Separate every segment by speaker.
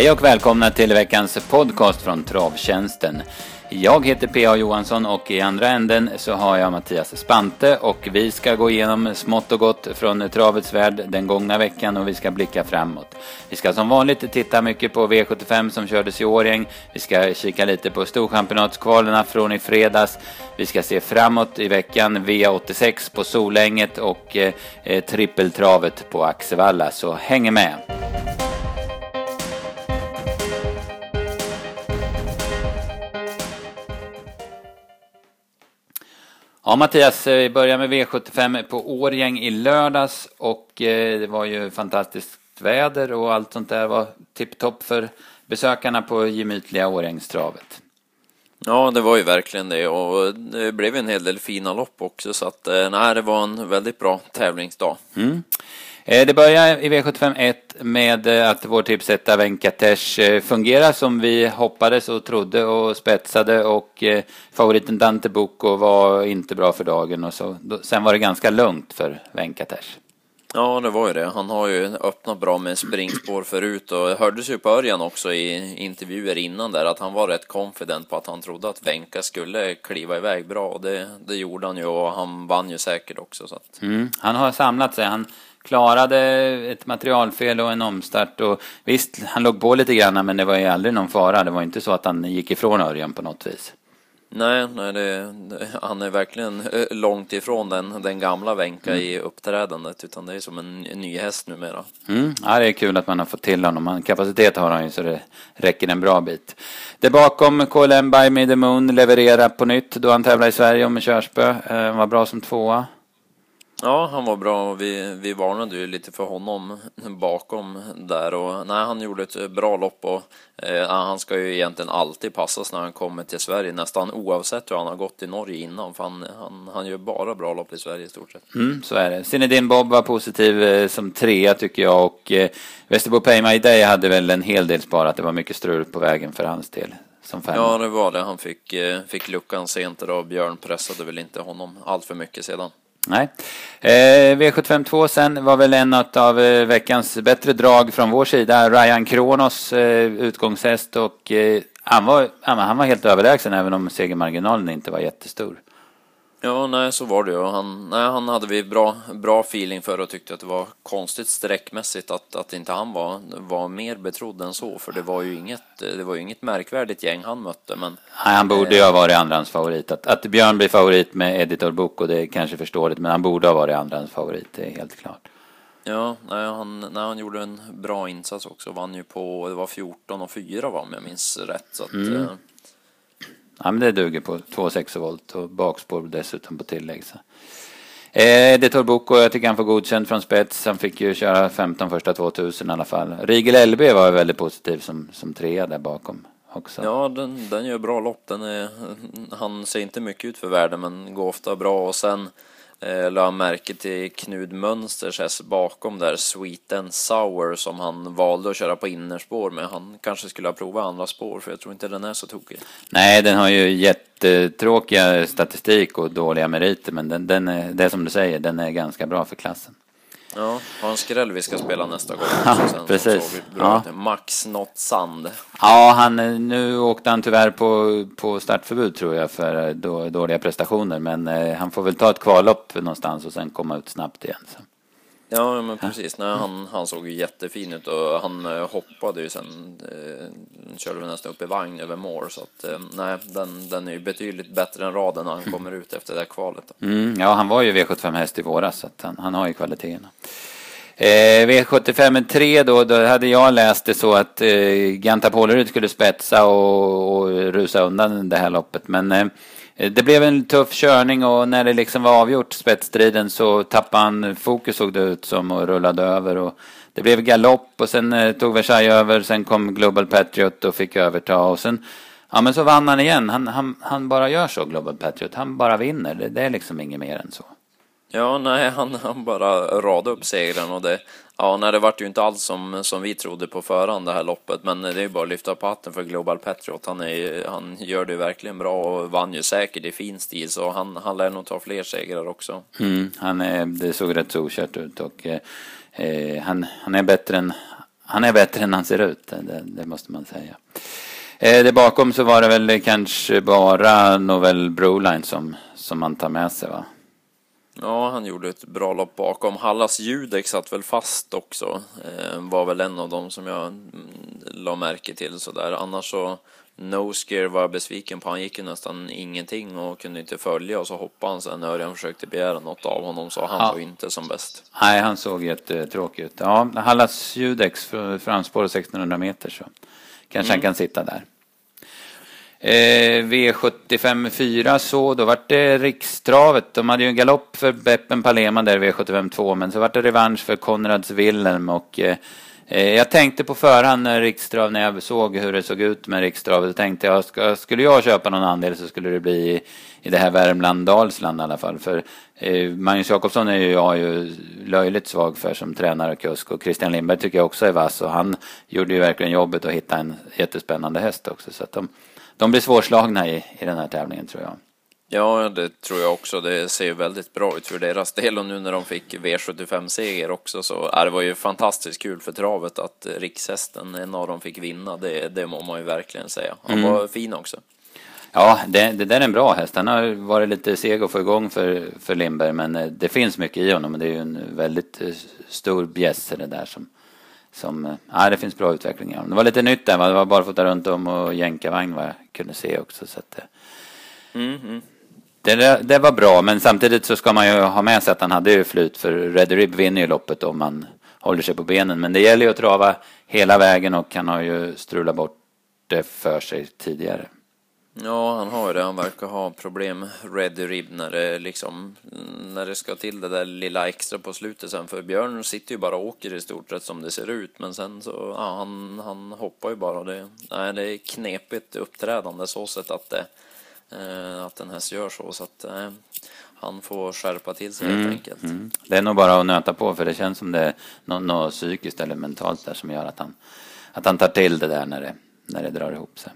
Speaker 1: Hej och välkomna till veckans podcast från Travtjänsten. Jag heter P.A. Johansson och i andra änden så har jag Mattias Spante och vi ska gå igenom smått och gott från travets värld den gångna veckan och vi ska blicka framåt. Vi ska som vanligt titta mycket på V75 som kördes i Årjäng. Vi ska kika lite på Storchampionatskvalen från i fredags. Vi ska se framåt i veckan V86 på Solänget och eh, eh, trippeltravet på Axevalla, så häng med! Ja, Mattias, eh, vi börjar med V75 på Årgäng i lördags och eh, det var ju fantastiskt väder och allt sånt där var tipptopp för besökarna på gemytliga Årgängstravet.
Speaker 2: Ja, det var ju verkligen det och det blev en hel del fina lopp också så att eh, nej, det var en väldigt bra tävlingsdag. Mm.
Speaker 1: Eh, det börjar i V75 1 med eh, att vår tipsetta Venkatesh eh, fungerar som vi hoppades och trodde och spetsade och favoriten Dante Bocco var inte bra för dagen och så. Sen var det ganska lugnt för Venkatesh.
Speaker 2: Ja, det var ju det. Han har ju öppnat bra med springspår förut och det hördes ju på Örjan också i intervjuer innan där att han var rätt confident på att han trodde att Venka skulle kliva iväg bra och det, det gjorde han ju och han vann ju säkert också. Så att...
Speaker 1: mm, han har samlat sig. Han klarade ett materialfel och en omstart och visst, han låg på lite grann men det var ju aldrig någon fara. Det var inte så att han gick ifrån Örjan på något vis.
Speaker 2: Nej, nej det, han är verkligen eh, långt ifrån den, den gamla Wenka mm. i uppträdandet, utan det är som en, ny häst numera.
Speaker 1: Mm. Ja, det är kul att man har fått till honom. kapacitet har han ju så det räcker en bra bit. Det bakom KLM by Me the Moon levererar på nytt då han tävlar i Sverige och med körspö. Han var bra som tvåa.
Speaker 2: Ja, han var bra och vi, vi varnade ju lite för honom bakom där och nej, han gjorde ett bra lopp och eh, han ska ju egentligen alltid passas när han kommer till Sverige nästan oavsett hur han har gått i Norge innan för han, han, han gör bara bra lopp i Sverige i stort sett.
Speaker 1: Mm, så är det. Zinedine Bob var positiv eh, som trea tycker jag och eh, Västerbo My Day hade väl en hel del sparat. Det var mycket strul på vägen för hans del. Som
Speaker 2: ja, det var det. Han fick, eh, fick luckan sent och Björn pressade väl inte honom allt för mycket sedan.
Speaker 1: Nej. Eh, V752 sen var väl en av eh, veckans bättre drag från vår sida. Ryan Kronos eh, utgångshäst och eh, han, var, han var helt överlägsen även om segermarginalen inte var jättestor.
Speaker 2: Ja, nej, så var det ju. Han, nej, han hade vi bra, bra feeling för och tyckte att det var konstigt sträckmässigt att, att inte han var, var mer betrodd än så. För det var ju inget, det var ju inget märkvärdigt gäng han mötte. Men,
Speaker 1: nej, han borde ju ha varit andrans favorit. Att, att Björn blir favorit med Editor Boko, det är kanske förståeligt. Men han borde ha varit andrans favorit, det är helt klart.
Speaker 2: Ja, nej, han, nej, han gjorde en bra insats också. Vann ju på, det var 14 och 4 va, om jag minns rätt. Så att, mm.
Speaker 1: Ja, men det duger på 2,6 volt och bakspår dessutom på tillägg. Så. Eh, det tar Boko, jag tycker han får godkänt från spets. Han fick ju köra 15 första 2000 i alla fall. Rigel LB var väldigt positiv som, som trea där bakom. Också.
Speaker 2: Ja, den, den gör bra lopp. Den är, han ser inte mycket ut för världen men går ofta bra och sen eh, la märke till Knud Mönsters häst bakom där, Sweet and Sour, som han valde att köra på innerspår med. Han kanske skulle ha provat andra spår, för jag tror inte den är så tokig.
Speaker 1: Nej, den har ju jättetråkiga statistik och dåliga meriter, men den, den är, det är som du säger, den är ganska bra för klassen.
Speaker 2: Ja, har en skräll vi ska spela nästa gång.
Speaker 1: Ja, sen precis.
Speaker 2: Ja. Max Not Sand.
Speaker 1: Ja, han, nu åkte han tyvärr på, på startförbud tror jag för då, dåliga prestationer. Men eh, han får väl ta ett kvallopp någonstans och sen komma ut snabbt igen. Så.
Speaker 2: Ja, men precis. Nej, han, han såg ju jättefin ut och han eh, hoppade ju sen. Eh, körde nästan upp i vagn över mål så att eh, nej, den, den är ju betydligt bättre än raden när han mm. kommer ut efter det där kvalet.
Speaker 1: Mm, ja, han var ju V75 häst i våras så att han, han har ju kvaliteterna. Eh, V75 3 då, då hade jag läst det så att eh, Ganta Pålerud skulle spetsa och, och rusa undan det här loppet. Men eh, Eh, det blev en tuff körning och när det liksom var avgjort spetsstriden så tappade han fokus såg det ut som och rullade över. Och det blev galopp och sen eh, tog Versailles över. Sen kom Global Patriot och fick överta och sen Ja men så vann han igen. Han, han, han bara gör så, Global Patriot. Han bara vinner. Det, det är liksom inget mer än så.
Speaker 2: Ja, nej, han, han bara radade upp segern och det, ja, nej, det vart ju inte alls som, som vi trodde på förhand det här loppet, men det är ju bara att lyfta på hatten för Global Patriot. Han, är, han gör det verkligen bra och vann ju säkert i fin stil, så han, han lär nog ta fler segrar också.
Speaker 1: Mm, han är, det såg rätt så okört ut och eh, eh, han, han är bättre än han är bättre än han ser ut, det, det måste man säga. Eh, där bakom så var det väl kanske bara Novell Broline som, som man tar med sig va?
Speaker 2: Ja, han gjorde ett bra lopp bakom. Hallas Judek satt väl fast också. Eh, var väl en av dem som jag mm, la märke till sådär. Annars så No Scare var jag besviken på. Han gick ju nästan ingenting och kunde inte följa och så hoppade han sen Örjan försökte begära något av honom så han ja. var inte som bäst.
Speaker 1: Nej, han såg jättetråkig ut. Ja, Hallas Judex framspår 1600 meter så kanske mm. han kan sitta där. Eh, V75 4 så, då vart det rikstravet. De hade ju en galopp för Beppen Palema där V75 2, men så vart det revansch för Konrads Wilhelm och eh, eh jag tänkte på förhand när Rikstrav, när jag såg hur det såg ut med Rikstravet, då tänkte jag, ska, skulle jag köpa någon andel så skulle det bli i, i det här Värmland, Dalsland i alla fall. För eh, Magnus Jakobsson är ju jag ju löjligt svag för som tränare och kusk och Christian Lindberg tycker jag också är vass och han gjorde ju verkligen jobbet att hitta en jättespännande häst också. Så att de, de blir svårslagna i, i den här tävlingen tror jag.
Speaker 2: Ja, det tror jag också. Det ser väldigt bra ut för deras del och nu när de fick V75-seger också så är det var ju fantastiskt kul för travet att rikshästen, en av dem fick vinna. Det, det må man ju verkligen säga. Han mm. var fin också.
Speaker 1: Ja, det, det, där är en bra häst. Han har varit lite seg att få igång för, för Lindberg, men eh, det finns mycket i honom. Det är ju en väldigt eh, stor bjässe det där som, som, eh, ja, det finns bra utveckling i honom. Det var lite nytt där, det var bara fota runt om och jänkarvagn vad jag kunde se också. Så att, mm, mm. Det, det, var bra, men samtidigt så ska man ju ha med sig att han hade ju flyt för Red Rib vinner ju loppet om man håller sig på benen. Men det gäller ju att trava hela vägen och han har ju strulat bort det för sig tidigare.
Speaker 2: Ja, han har ju det. Han verkar ha problem, ready rib, när det liksom, när det ska till det där lilla extra på slutet sen. För Björn sitter ju bara och åker i stort sett som det ser ut. Men sen så, ja, han, han hoppar ju bara. Det, nej, det är knepigt uppträdande så sätt att det, eh, att den häst gör så. Så att eh, han får skärpa till sig mm, helt enkelt. Mm.
Speaker 1: Det är nog bara att nöta på för det känns som det är något, något psykiskt eller mentalt där som gör att han, att han tar till det där när det, när det drar ihop sig.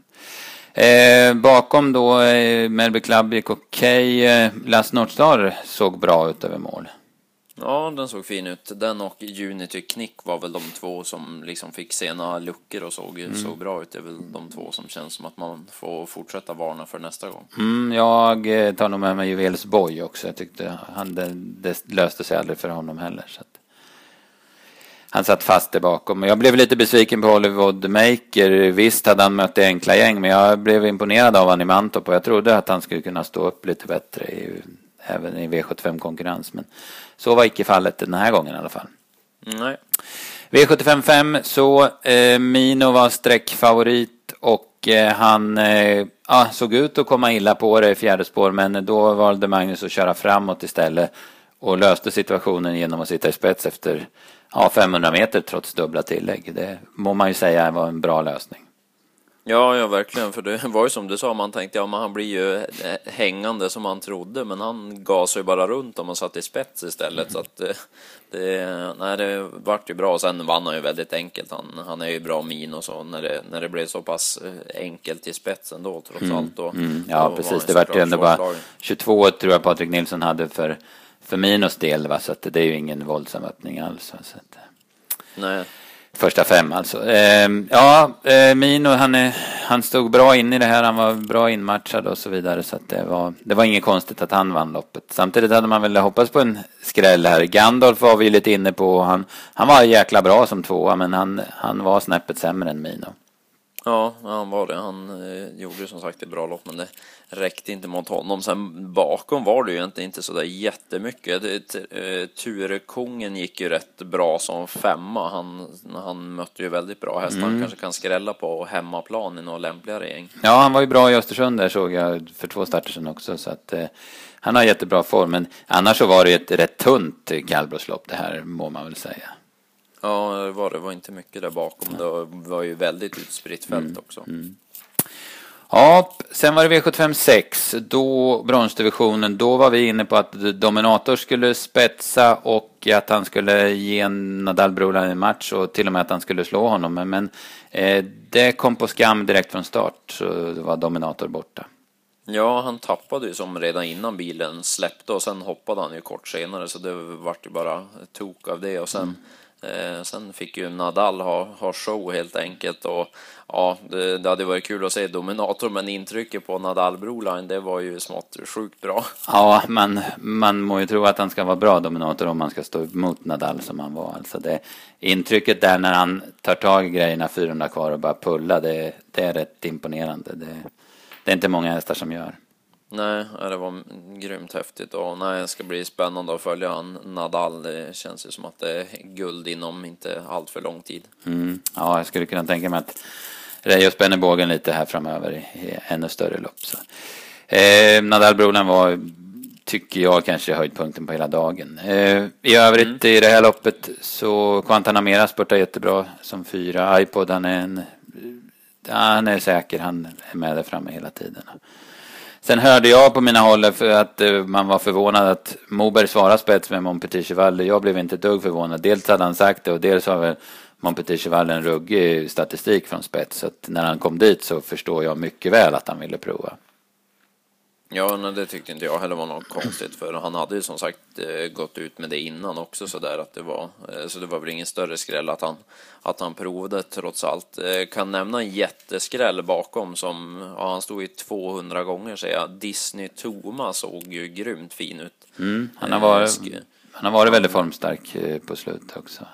Speaker 1: Eh, bakom då eh, Melby Club gick okej. Okay. Eh, Last Northstar såg bra ut över mål.
Speaker 2: Ja, den såg fin ut. Den och Unity Knick var väl de två som liksom fick sena luckor och såg, mm. såg bra ut. Det är väl de två som känns som att man får fortsätta varna för nästa gång.
Speaker 1: Mm, jag eh, tar nog med mig Juvels Boy också. Jag tyckte han, det, det löste sig aldrig för honom heller. Så att han satt fast där bakom. Jag blev lite besviken på Hollywood Maker. Visst hade han mött enkla gäng, men jag blev imponerad av honom i Mantorp och jag trodde att han skulle kunna stå upp lite bättre i, även i V75-konkurrens. Men så var icke fallet den här gången i alla fall.
Speaker 2: Nej.
Speaker 1: V75 5 så eh, Mino var streckfavorit och eh, han eh, ah, såg ut att komma illa på det i fjärde spår men då valde Magnus att köra framåt istället och löste situationen genom att sitta i spets efter ja, 500 meter trots dubbla tillägg. Det må man ju säga var en bra lösning.
Speaker 2: Ja, ja, verkligen. För det var ju som du sa, man tänkte ja, men han blir ju eh, hängande som man trodde, men han gasade ju bara runt om och satt i spets istället. Mm. Så att det, det, nej, det vart ju bra. Sen vann han ju väldigt enkelt. Han, han är ju bra min och så när det, när det blev så pass eh, enkelt i spetsen då, trots mm. allt. Då,
Speaker 1: mm. Ja, då precis. Det vart ju ändå bara 22 tror jag Patrik Nilsson hade för för Minos del. Va? Så att det är ju ingen våldsam öppning alls. Va? Så att,
Speaker 2: Nej.
Speaker 1: Första fem alltså. Eh, ja, eh, Mino han, är, han stod bra in i det här. Han var bra inmatchad och så vidare. Så att det, var, det var inget konstigt att han vann loppet. Samtidigt hade man väl hoppats på en skräll här. Gandalf var vi lite inne på. Han, han var jäkla bra som tvåa men han, han var snäppet sämre än Mino.
Speaker 2: Ja, han var det. Han eh, gjorde som sagt ett bra lopp, men det räckte inte mot honom. Sen bakom var det ju egentligen inte sådär jättemycket. Det, eh, Turekungen gick ju rätt bra som femma. Han, han mötte ju väldigt bra hästar. Mm. Han kanske kan skrälla på hemmaplan i något lämpligare gäng.
Speaker 1: Ja, han var ju bra i Östersund där såg jag för två starter sedan också. Så att, eh, han har jättebra form. Men annars så var det ett rätt tunt kallblodslopp det här, må man väl säga.
Speaker 2: Ja, det var det. var inte mycket där bakom. Det var ju väldigt utspritt fält mm. också. Mm.
Speaker 1: Ja, sen var det V75 6. Då, bronsdivisionen, då var vi inne på att Dominator skulle spetsa och att han skulle ge Nadal Brolan en match och till och med att han skulle slå honom. Men, men eh, det kom på skam direkt från start, så var Dominator borta.
Speaker 2: Ja, han tappade ju som redan innan bilen släppte och sen hoppade han ju kort senare så det vart ju bara tok av det och sen mm Eh, sen fick ju Nadal ha, ha show helt enkelt och ja, det, det hade varit kul att se Dominator, men intrycket på Nadal Broline, det var ju smått sjukt bra.
Speaker 1: Ja, men man må ju tro att han ska vara bra Dominator om man ska stå emot Nadal som han var. Alltså det, intrycket där när han tar tag i grejerna 400 kvar och bara pulla, det, det är rätt imponerande. Det, det är inte många hästar som gör.
Speaker 2: Nej, det var grymt häftigt och nej, det ska bli spännande att följa han Nadal. Det känns ju som att det är guld inom inte allt för lång tid.
Speaker 1: Mm. Ja, jag skulle kunna tänka mig att Reijo spänner bågen lite här framöver i ännu större lopp. Så. Eh, Nadal-brodern var, tycker jag, kanske höjdpunkten på hela dagen. Eh, I övrigt mm. i det här loppet så Quantanamera spurtar jättebra som fyra. iPod, han är en... Han är säker, han är med där framme hela tiden. Sen hörde jag på mina håll för att eh, man var förvånad att Moberg svarade spets med Montpetit-Cheval. Jag blev inte ett dugg förvånad. Dels hade han sagt det och dels har väl Montpetit Cheval en ruggig statistik från spets. Så att när han kom dit så förstår jag mycket väl att han ville prova.
Speaker 2: Ja, nej, det tyckte inte jag heller var något konstigt för han hade ju som sagt eh, gått ut med det innan också så där att det var eh, så det var väl ingen större skräll att han att han provade trots allt. Eh, kan nämna en jätteskräll bakom som ja, han stod i 200 gånger säger jag. Disney Toma såg ju grymt fin ut.
Speaker 1: Mm, han har varit, han har varit väldigt formstark på slutet också.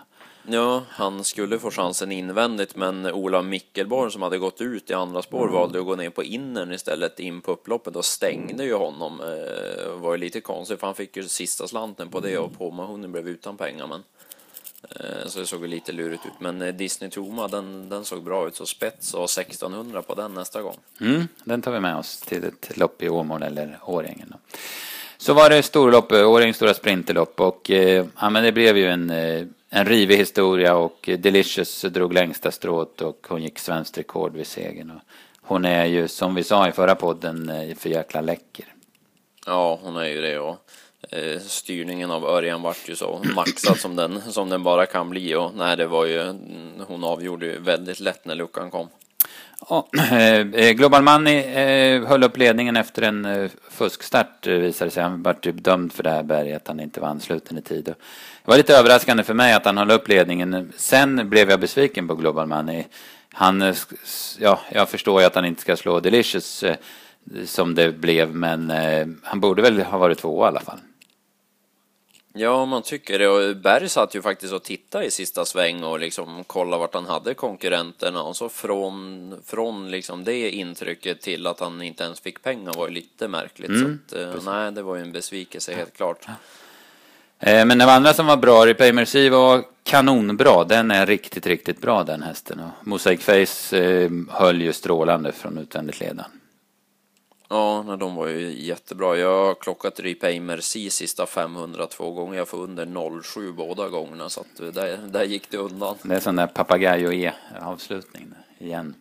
Speaker 2: Ja, han skulle få chansen invändigt, men Ola Mickelborn som hade gått ut i andra spår mm. valde att gå ner på innern istället in på upploppet och stängde ju honom. Det eh, var ju lite konstigt för han fick ju sista slanten på det och Påmahunden blev utan pengar. Men, eh, så det såg lite lurigt ut. Men eh, Disney Toma, den, den såg bra ut. Så spets och 1600 på den nästa gång.
Speaker 1: Mm, den tar vi med oss till ett lopp i Åmål eller Årjängen. Så var det storlopp, Årjängs stora sprinterlopp och ja, men det blev ju en en rivig historia och Delicious drog längsta strået och hon gick svenskt rekord vid segern. Och hon är ju, som vi sa i förra podden, eh, för jäkla läcker.
Speaker 2: Ja, hon är ju det och eh, styrningen av Örjan vart ju så maxad som den, som den bara kan bli och nej, det var ju, hon avgjorde ju väldigt lätt när luckan kom.
Speaker 1: Ja, eh, eh, Global Money eh, höll upp ledningen efter en fuskstart visade sig. Han var typ dömd för det här berget, han inte var ansluten i tid. Det var lite överraskande för mig att han höll upp ledningen. Sen blev jag besviken på Global Money. Han, ja, jag förstår ju att han inte ska slå Delicious som det blev, men han borde väl ha varit två i alla fall.
Speaker 2: Ja, man tycker det. Och Berg satt ju faktiskt och tittade i sista sväng och liksom kollade vart han hade konkurrenterna. Och så från, från liksom det intrycket till att han inte ens fick pengar var ju lite märkligt. Mm, så att, eh, nej, det var ju en besvikelse helt klart.
Speaker 1: Eh, men det andra som var bra, Repay Merci var kanonbra. Den är riktigt, riktigt bra den hästen. Och Mosaic Face eh, höll ju strålande från utvändigt ledan.
Speaker 2: Ja, nej, de var ju jättebra. Jag har klockat Repay Merci sista 500 två gånger. Jag får under 07 båda gångerna, så att där, där gick det undan.
Speaker 1: Det är sån där Papagayo E-avslutning igen.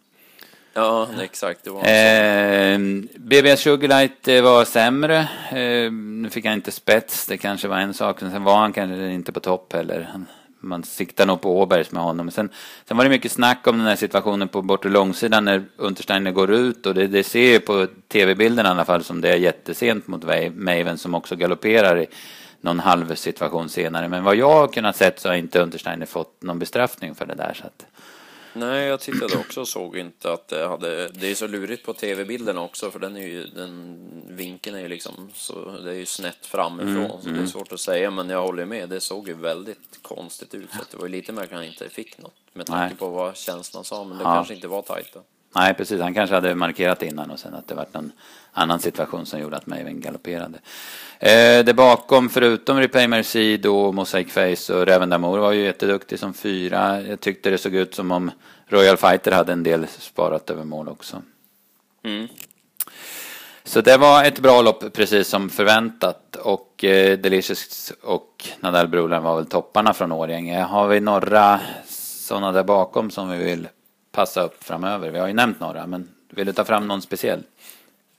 Speaker 2: Ja, exakt. Det var
Speaker 1: eh, BBS Sugarlight var sämre. Eh, nu fick han inte spets, det kanske var en sak. Sen var han kanske inte på topp heller. Han man siktar nog på Åbergs med honom. Sen, sen var det mycket snack om den här situationen på bortre långsidan när Untersteiner går ut och det, det ser ju på tv-bilden i alla fall som det är jättesent mot Maven som också galopperar i någon halv situation senare. Men vad jag har kunnat sett så har inte Untersteiner fått någon bestraffning för det där. Så att,
Speaker 2: Nej, jag tittade också och såg inte att det hade... Det är så lurigt på tv-bilden också, för den är ju... Den vinkeln är ju liksom... Så det är ju snett framifrån, mm, så det är mm. svårt att säga. Men jag håller med, det såg ju väldigt konstigt ut. Så det var ju lite märkligt att han inte fick något, med tanke Nej. på vad känslan sa. Men det ja. kanske inte var tajt då.
Speaker 1: Nej, precis. Han kanske hade markerat innan och sen att det var någon annan situation som gjorde att Maven galopperade. Eh, det bakom, förutom Repay Merci då, Mosaic Face och Räven Damour var ju jätteduktig som fyra. Jag tyckte det såg ut som om Royal Fighter hade en del sparat över mål också. Mm. Så det var ett bra lopp precis som förväntat och eh, Delicious och Nadal Brolan var väl topparna från Årjänge. Har vi några sådana där bakom som vi vill passa upp framöver? Vi har ju nämnt några, men vill du ta fram någon speciell?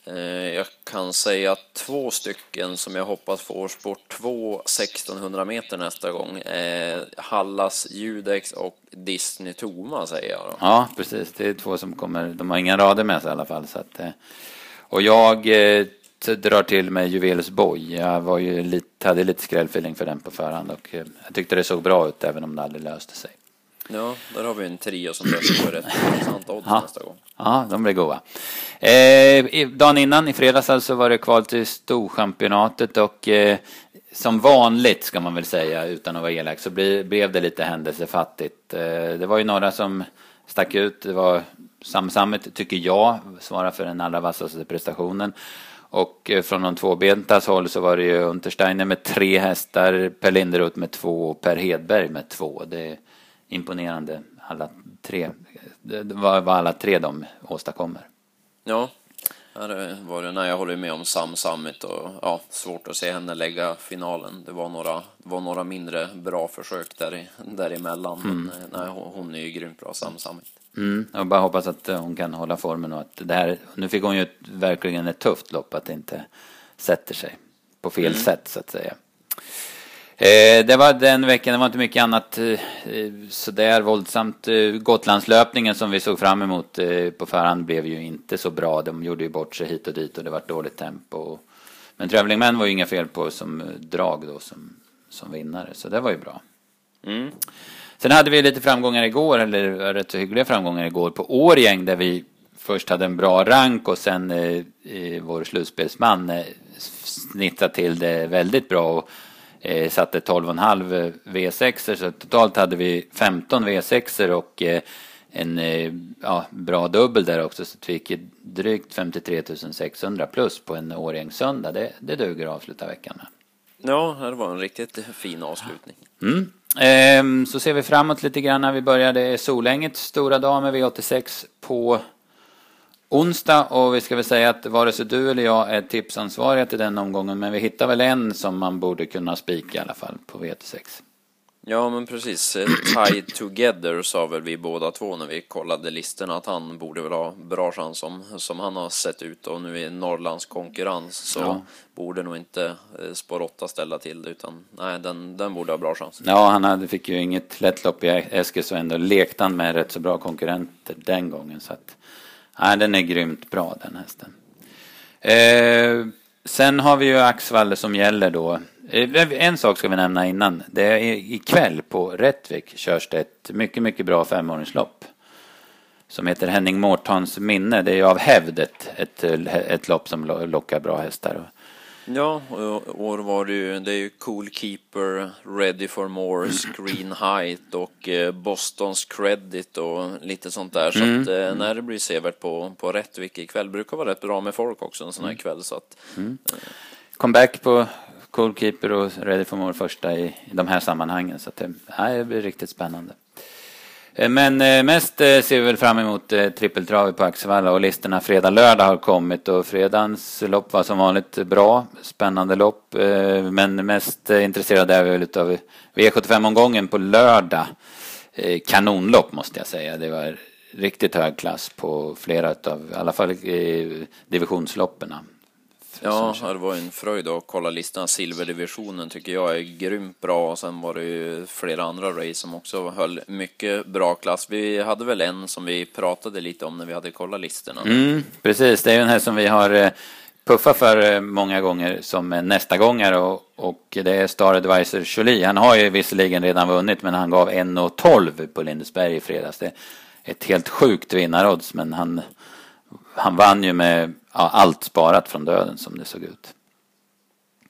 Speaker 2: Eh, jag kan säga två stycken som jag hoppas får sport 2 1600 meter nästa gång. Eh, Hallas Judex och Disney Toma säger jag då.
Speaker 1: Ja, precis. Det är två som kommer. De har inga rader med sig i alla fall. Så att, eh, och jag drar till med Juvelus Boy. Jag var ju lite, hade lite skrällfeeling för den på förhand och jag tyckte det såg bra ut även om det aldrig löste sig.
Speaker 2: Ja, där har vi en trio som dessutom är rätt intressanta odds
Speaker 1: Ja.
Speaker 2: nästa gång.
Speaker 1: Ja, de blir goda. Eh, dagen innan, i fredags alltså, var det kval till Storchampionatet och eh, som vanligt ska man väl säga, utan att vara elak, så blev det lite händelsefattigt. Eh, det var ju några som stack ut. Det var Sam Sammet, tycker jag, svarar för den allra vassaste prestationen. Och eh, från de tvåbentas håll så var det ju Untersteiner med tre hästar, Per Linderoth med två och Per Hedberg med två. Det imponerande alla tre. Var vad alla tre de åstadkommer.
Speaker 2: Ja, det var det. Nej, jag håller med om Sam Summit och ja, svårt att se henne lägga finalen. Det var några, det var några mindre bra försök där i, däremellan. Men eh, nej, hon, är ju grymt bra, Sam Summit.
Speaker 1: Mm, jag bara hoppas att eh, hon kan hålla formen och att det här, nu fick hon ju ett, verkligen ett tufft lopp att det inte sätter sig på fel sätt så att säga. Eh, det var den veckan, det var inte mycket annat eh, eh, sådär våldsamt. Eh, Gotlandslöpningen som vi såg fram emot eh, på förhand blev ju inte så bra. De gjorde ju bort sig hit och dit och det var dåligt tempo. Men Traveling var ju inga fel på som eh, drag då som, som vinnare, så det var ju bra.
Speaker 2: Mm.
Speaker 1: Sen hade vi lite framgångar igår, eller rätt så hyggliga framgångar igår på Årgäng där vi först hade en bra rank och sen eh, eh, vår slutspelsman eh, snittade till det väldigt bra och eh, satte 12,5 V6 så totalt hade vi 15 V6 och eh, en eh, ja, bra dubbel där också så vi fick drygt 53 600 plus på en Årgängssöndag. Det, det duger att avsluta veckan med.
Speaker 2: Ja, det var en riktigt fin avslutning.
Speaker 1: Mm. Ehm, så ser vi framåt lite grann när vi började Solänget stora dag med V86 på onsdag och vi ska väl säga att vare sig du eller jag är tipsansvariga till den omgången men vi hittar väl en som man borde kunna spika i alla fall på V86.
Speaker 2: Ja, men precis. Eh, Tied Together sa väl vi båda två när vi kollade listorna att han borde väl ha bra chans som, som han har sett ut och nu i Norrlands konkurrens så
Speaker 1: Ja.
Speaker 2: borde nog inte eh, spår 8 ställa till det utan nej, den, den borde ha bra chans.
Speaker 1: Ja, han hade, fick ju inget lätt lopp i Eskils och ändå lekte han med rätt så bra konkurrenter den gången. Så att, nej, den är grymt bra den hästen. Eh, sen har vi ju Axvall som gäller då. Eh, en sak ska vi nämna innan. Det är ikväll på Rättvik körs det ett mycket, mycket bra femåringslopp. Som heter Henning Mårtons minne. Det är ju av hävd ett, ett, ett lopp som lockar bra hästar.
Speaker 2: Ja, och år var det ju, det är ju Cool Keeper, Ready for More, Screen Height och eh, Bostons Credit och lite sånt där. Så att eh, när det blir severt på, på Rättvik ikväll brukar vara rätt bra med folk också en sån här kväll så att
Speaker 1: comeback på Cool Keeper och Ready for More första i, i de här sammanhangen. Så att det, det blir riktigt spännande. Eh, men eh, mest eh, ser vi väl fram emot trippeltravet på Axevalla och listorna fredag, lördag har kommit och fredagens lopp var som vanligt bra, spännande lopp. Men mest intresserade är vi väl utav V75-omgången på lördag. Kanonlopp måste jag säga. Det var riktigt hög klass på flera utav, i alla fall divisionsloppen.
Speaker 2: Ja, det var en fröjd att kolla listan. Silverdivisionen tycker jag är grymt bra och sen var det ju flera andra race som också höll mycket bra klass. Vi hade väl en som vi pratade lite om när vi hade kollat listorna.
Speaker 1: Mm, precis, det är ju den här som vi har eh, puffat för eh, många gånger som en nästa gångare och, och det är Star Advisor Jolie. Han har ju visserligen redan vunnit men han gav 1,12 på Lindesberg i fredags. Det är ett helt sjukt vinnarodds men han, han vann ju med ja, allt sparat från döden som det såg ut.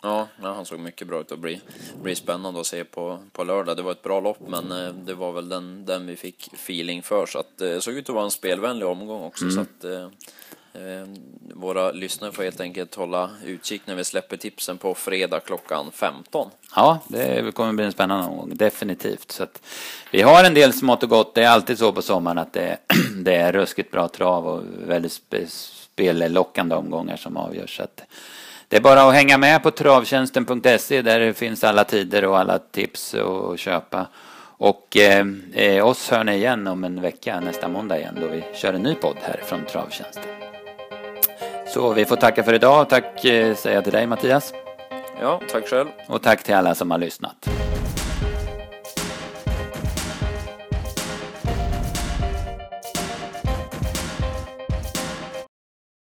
Speaker 2: Ja, ja, han såg mycket bra ut och blir, blir spännande att se på, på lördag. Det var ett bra lopp, men eh, det var väl den, den vi fick feeling för. Så att, eh, det såg ut att vara en spelvänlig omgång också. Så att, eh, eh, Ehm, våra lyssnare får helt enkelt hålla utkik när vi släpper tipsen på fredag klockan 15.
Speaker 1: Ja, det kommer bli en spännande omgång, definitivt. Så att vi har en del smått och gott. Det är alltid så på sommaren att det, det är ruskigt bra trav och väldigt spe, spellockande omgångar som avgörs. Så att det är bara att hänga med på travtjänsten.se där det finns alla tider och alla tips att köpa. Och eh, eh, oss hör ni igen om en vecka, nästa måndag igen, då vi kör en ny podd här från Travtjänsten. Så vi får tacka för idag. Tack eh, säger jag till dig Mattias.
Speaker 2: Ja, tack själv.
Speaker 1: Och tack till alla som har lyssnat.